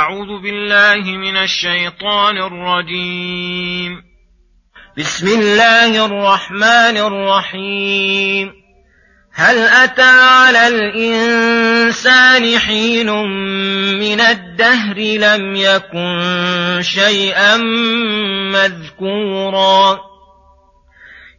أعوذ بالله من الشيطان الرجيم. بسم الله الرحمن الرحيم. هل أتى على الإنسان حين من الدهر لم يكن شيئا مذكورا؟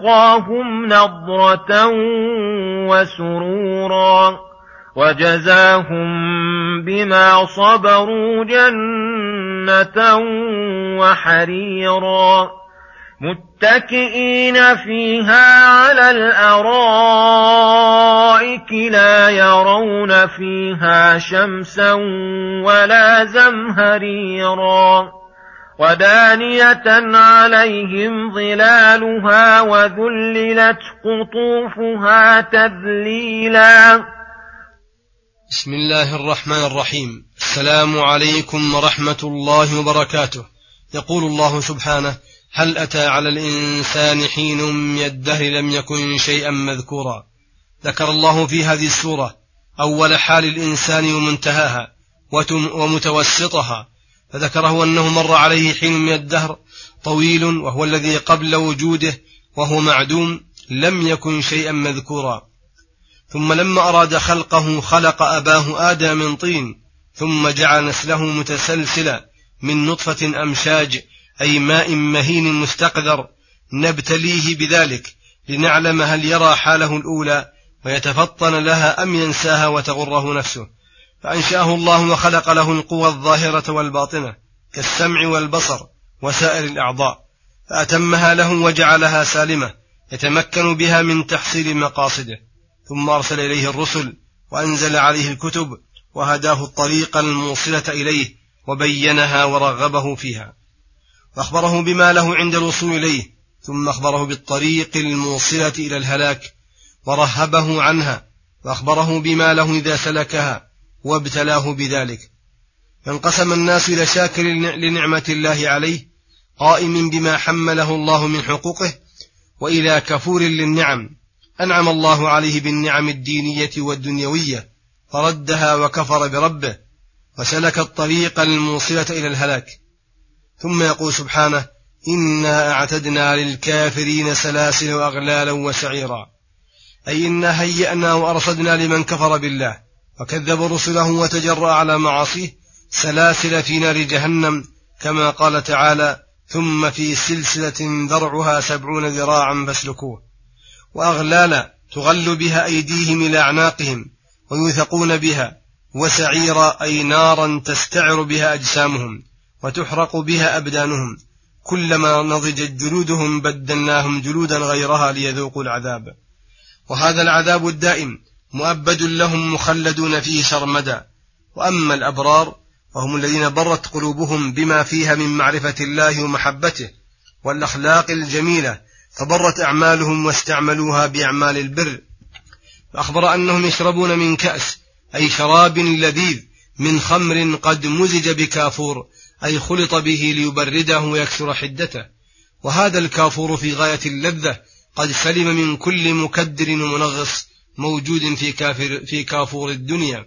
لقاهم نضرة وسرورا وجزاهم بما صبروا جنة وحريرا متكئين فيها على الأرائك لا يرون فيها شمسا ولا زمهريرا ودانية عليهم ظلالها وذللت قطوفها تذليلا. بسم الله الرحمن الرحيم. السلام عليكم ورحمة الله وبركاته. يقول الله سبحانه هل أتى على الإنسان حين من الدهر لم يكن شيئا مذكورا؟ ذكر الله في هذه السورة أول حال الإنسان ومنتهاها ومتوسطها فذكره أنه مر عليه حين من الدهر طويل وهو الذي قبل وجوده وهو معدوم لم يكن شيئا مذكورا. ثم لما أراد خلقه خلق أباه آدم من طين ثم جعل نسله متسلسلا من نطفة أمشاج أي ماء مهين مستقذر. نبتليه بذلك لنعلم هل يرى حاله الأولى ويتفطن لها أم ينساها وتغره نفسه. فأنشأه الله وخلق له القوى الظاهرة والباطنة كالسمع والبصر وسائر الأعضاء فأتمها له وجعلها سالمة يتمكن بها من تحصيل مقاصده. ثم أرسل إليه الرسل وأنزل عليه الكتب وهداه الطريق الموصلة إليه وبينها ورغبه فيها. وأخبره بما له عند الوصول إليه ثم أخبره بالطريق الموصلة إلى الهلاك ورهبه عنها وأخبره بما له إذا سلكها وابتلاه بذلك. فانقسم الناس إلى شاكر لنعمة الله عليه قائم بما حمله الله من حقوقه وإلى كفور للنعم. أنعم الله عليه بالنعم الدينية والدنيوية فردها وكفر بربه وسلك الطريق الموصلة إلى الهلاك. ثم يقول سبحانه إنا أعتدنا للكافرين سلاسل وأغلالا وسعيرا. أي إنا هيأنا وأرصدنا لمن كفر بالله. وكذب رسله وتجرأ على معاصيه سلاسل في نار جهنم كما قال تعالى ثم في سلسلة ذرعها سبعون ذراعا فاسلكوه وأغلالا تغل بها أيديهم إلى أعناقهم ويوثقون بها وسعيرا أي نارا تستعر بها أجسامهم وتحرق بها أبدانهم كلما نضجت جلودهم بدلناهم جلودا غيرها ليذوقوا العذاب وهذا العذاب الدائم مؤبد لهم مخلدون فيه سرمدا وأما الأبرار وهم الذين برت قلوبهم بما فيها من معرفة الله ومحبته والأخلاق الجميلة فبرت أعمالهم واستعملوها بأعمال البر. فأخبر أنهم يشربون من كأس أي شراب لذيذ من خمر قد مزج بكافور أي خلط به ليبرده ويكسر حدته. وهذا الكافور في غاية اللذة قد سلم من كل مكدر ومنغص. موجود في كافر في كافور الدنيا.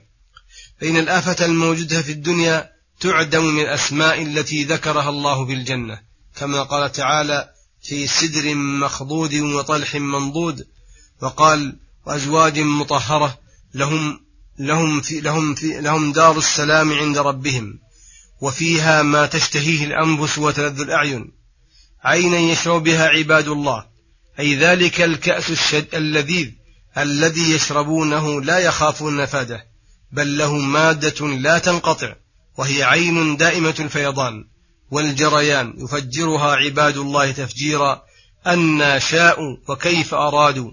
فإن الآفة الموجودة في الدنيا تعدم من الأسماء التي ذكرها الله في الجنة كما قال تعالى في سدر مخضود وطلح منضود وقال وأزواج مطهرة لهم لهم في لهم في لهم دار السلام عند ربهم وفيها ما تشتهيه الأنفس وتلذ الأعين. عينا يشرب بها عباد الله أي ذلك الكأس اللذيذ. الذي يشربونه لا يخافون نفاده بل له مادة لا تنقطع وهي عين دائمة الفيضان والجريان. يفجرها عباد الله تفجيرا أن شاءوا وكيف أرادوا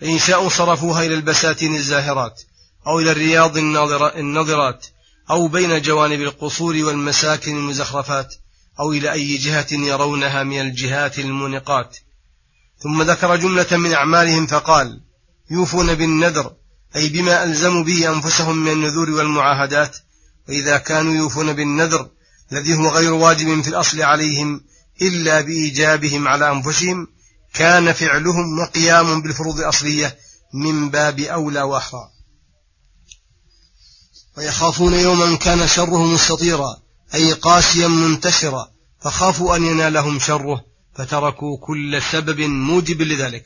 فإن شاءوا صرفوها إلى البساتين الزاهرات أو إلى الرياض النظرات أو بين جوانب القصور والمساكن المزخرفات أو إلى أي جهة يرونها من الجهات المنقات. ثم ذكر جملة من أعمالهم فقال يوفون بالنذر أي بما ألزموا به أنفسهم من النذور والمعاهدات. وإذا كانوا يوفون بالنذر الذي هو غير واجب في الأصل عليهم إلا بإيجابهم على أنفسهم كان فعلهم وقيام بالفروض الأصلية من باب أولى وأحرى ويخافون يوما كان شره مستطيرا أي قاسيا منتشرا فخافوا أن ينالهم شره فتركوا كل سبب موجب لذلك.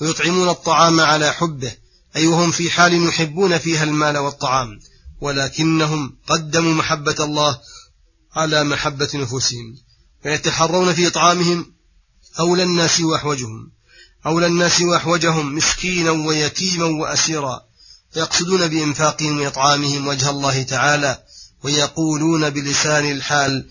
ويطعمون الطعام على حبه أي وهم في حال يحبون فيها المال والطعام ولكنهم قدموا محبة الله على محبة نفوسهم ويتحرون في إطعامهم أولى الناس وأحوجهم أولى الناس وأحوجهم مسكينا ويتيما وأسيرا فيقصدون بإنفاقهم وإطعامهم وجه الله تعالى ويقولون بلسان الحال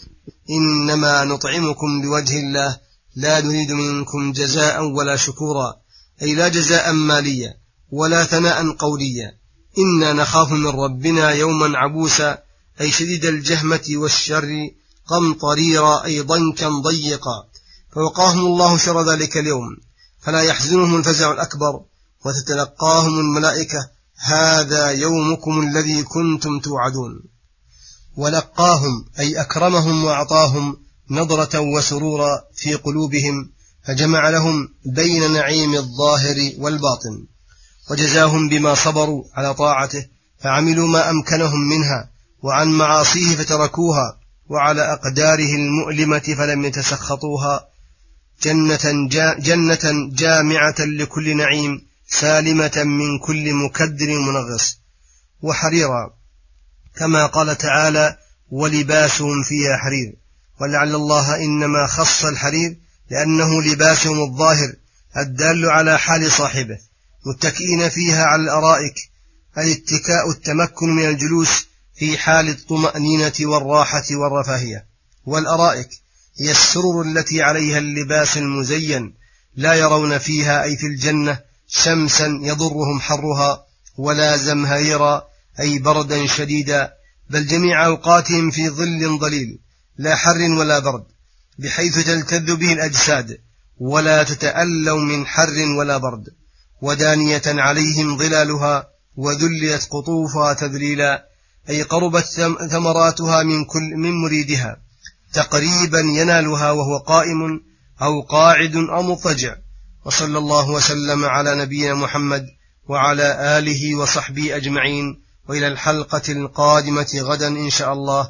إنما نطعمكم لوجه الله لا نريد منكم جزاء ولا شكورا. أي لا جزاء ماليا ولا ثناء قوليا. إنا نخاف من ربنا يوما عبوسا أي شديد الجهمة والشر قمطريرا أي ضنكا ضيقا. فوقاهم الله شر ذلك اليوم فلا يحزنهم الفزع الأكبر وتتلقاهم الملائكة هذا يومكم الذي كنتم توعدون. ولقاهم أي أكرمهم وأعطاهم نظرة وسرورا في قلوبهم فجمع لهم بين نعيم الظاهر والباطن وجزاهم بما صبروا على طاعته فعملوا ما أمكنهم منها وعن معاصيه فتركوها وعلى أقداره المؤلمة فلم يتسخطوها جنة, جا جنة جامعة لكل نعيم سالمة من كل مكدر منغص. وحريرا كما قال تعالى ولباسهم فيها حرير ولعل الله إنما خص الحرير لأنه لباسهم الظاهر الدال على حال صاحبه متكئين فيها على الأرائك الاتكاء التمكن من الجلوس في حال الطمأنينة والراحة والرفاهية. والأرائك هي السرر التي عليها اللباس المزين لا يرون فيها أي في الجنة شمسا يضرهم حرها ولا زمهريرا أي بردا شديدا. بل جميع أوقاتهم في ظل ظليل لا حر ولا برد. بحيث تلتذ به الأجساد ولا تتألوا من حر ولا برد ودانية عليهم ظلالها وذللت قطوفها تذليلا أي قربت ثمراتها من كل من مريدها تقريبا ينالها وهو قائم أو قاعد أو مضطجع. وصلى الله وسلم على نبينا محمد وعلى آله وصحبه أجمعين وإلى الحلقة القادمة غدا إن شاء الله.